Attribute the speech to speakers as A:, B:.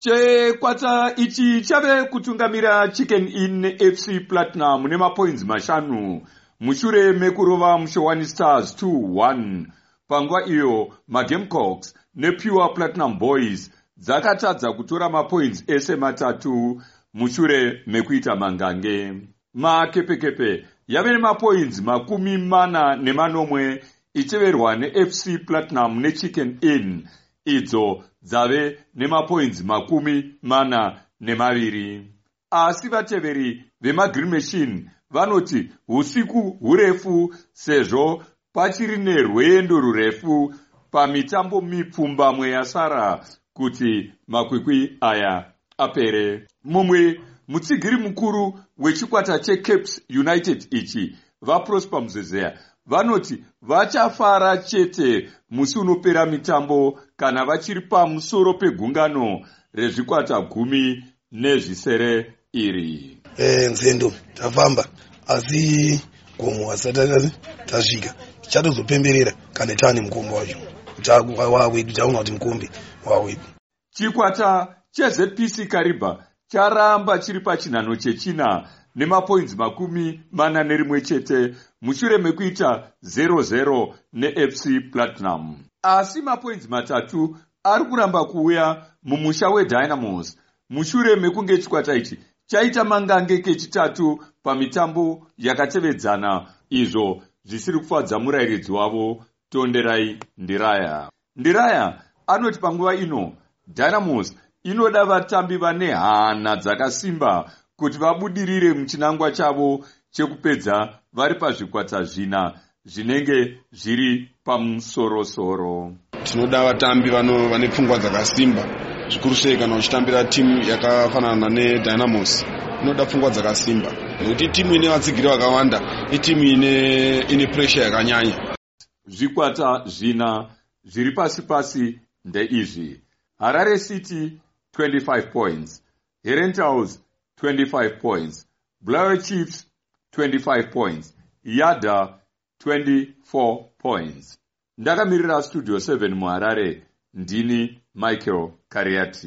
A: chekwata ichi chave kutungamira chicken in nefc platinum nemapoints mashanu. Mushure mekurova mushowani stars 21 panguva iyo magamecocks nepure platinum boys dzakatadza kutora mapoints ese matatu mushure mekuita mangange. Makepekepe yave nemapoints makumi mana nemanomwe icheverwa nefc platinum nechicken in idzo dzave nemapoints makumi mana nemaviri. Asi vateveri vemagreen machine vanoti usiku hurefu sezvo pachiri nerwendo rurefu pamitambo mipfumbamwe yasara kuti makwikwi aya apere. Mumwe mutsigiri mukuru wechikwata checaps united ichi vaprosper muzezeya vanoti vachafara chete musi unopera mitambo kana vachiri pamusoro pegungano rezvikwata gumi nezvisere iri.
B: E, nzendo tafamba. Asi gomo hasati tasvika. Tichatozopemberera kana taane mukombe wacho. Wawedu taona kuti mukombe wawedu
A: chikwata chezpc kariba charamba chiri pachinhano chechina nemapoints makumi mana nerimwe chete. Mushure mekuita 00 nefc platinum. Asi mapoints matatu ari kuramba kuuya mumusha wedynamos. Mushure mekunge chikwata ichi chaita mangange kechitatu pamitambo yakatevedzana. Izvo zvisiri kufadza murayiridzi wavo tonderai ndiraya. Ndiraya anoti panguva ino dynamos inoda vatambi vane hana dzakasimba kuti vabudirire muchinangwa chavo chekupedza vari pazvikwata zvina zvinenge zviri pamusorosoro.
C: Tinoda vatambi vane pfungwa dzakasimba. Zvikuru sei kana uchitambira timu yakafanana nedynamos? Inoda pfungwa dzakasimba. Nokuti timu ine vatsigiri vakawanda itimu ine, ine puresha yakanyanya.
A: Zvikwata zvina zviri pasi pasi ndeizvi. Harare city 25 points. Herentals 25 points. Blower chiefs 25 points. Yada 24 points. Ndakamirira studio 7 muharare. Ndini michael kariati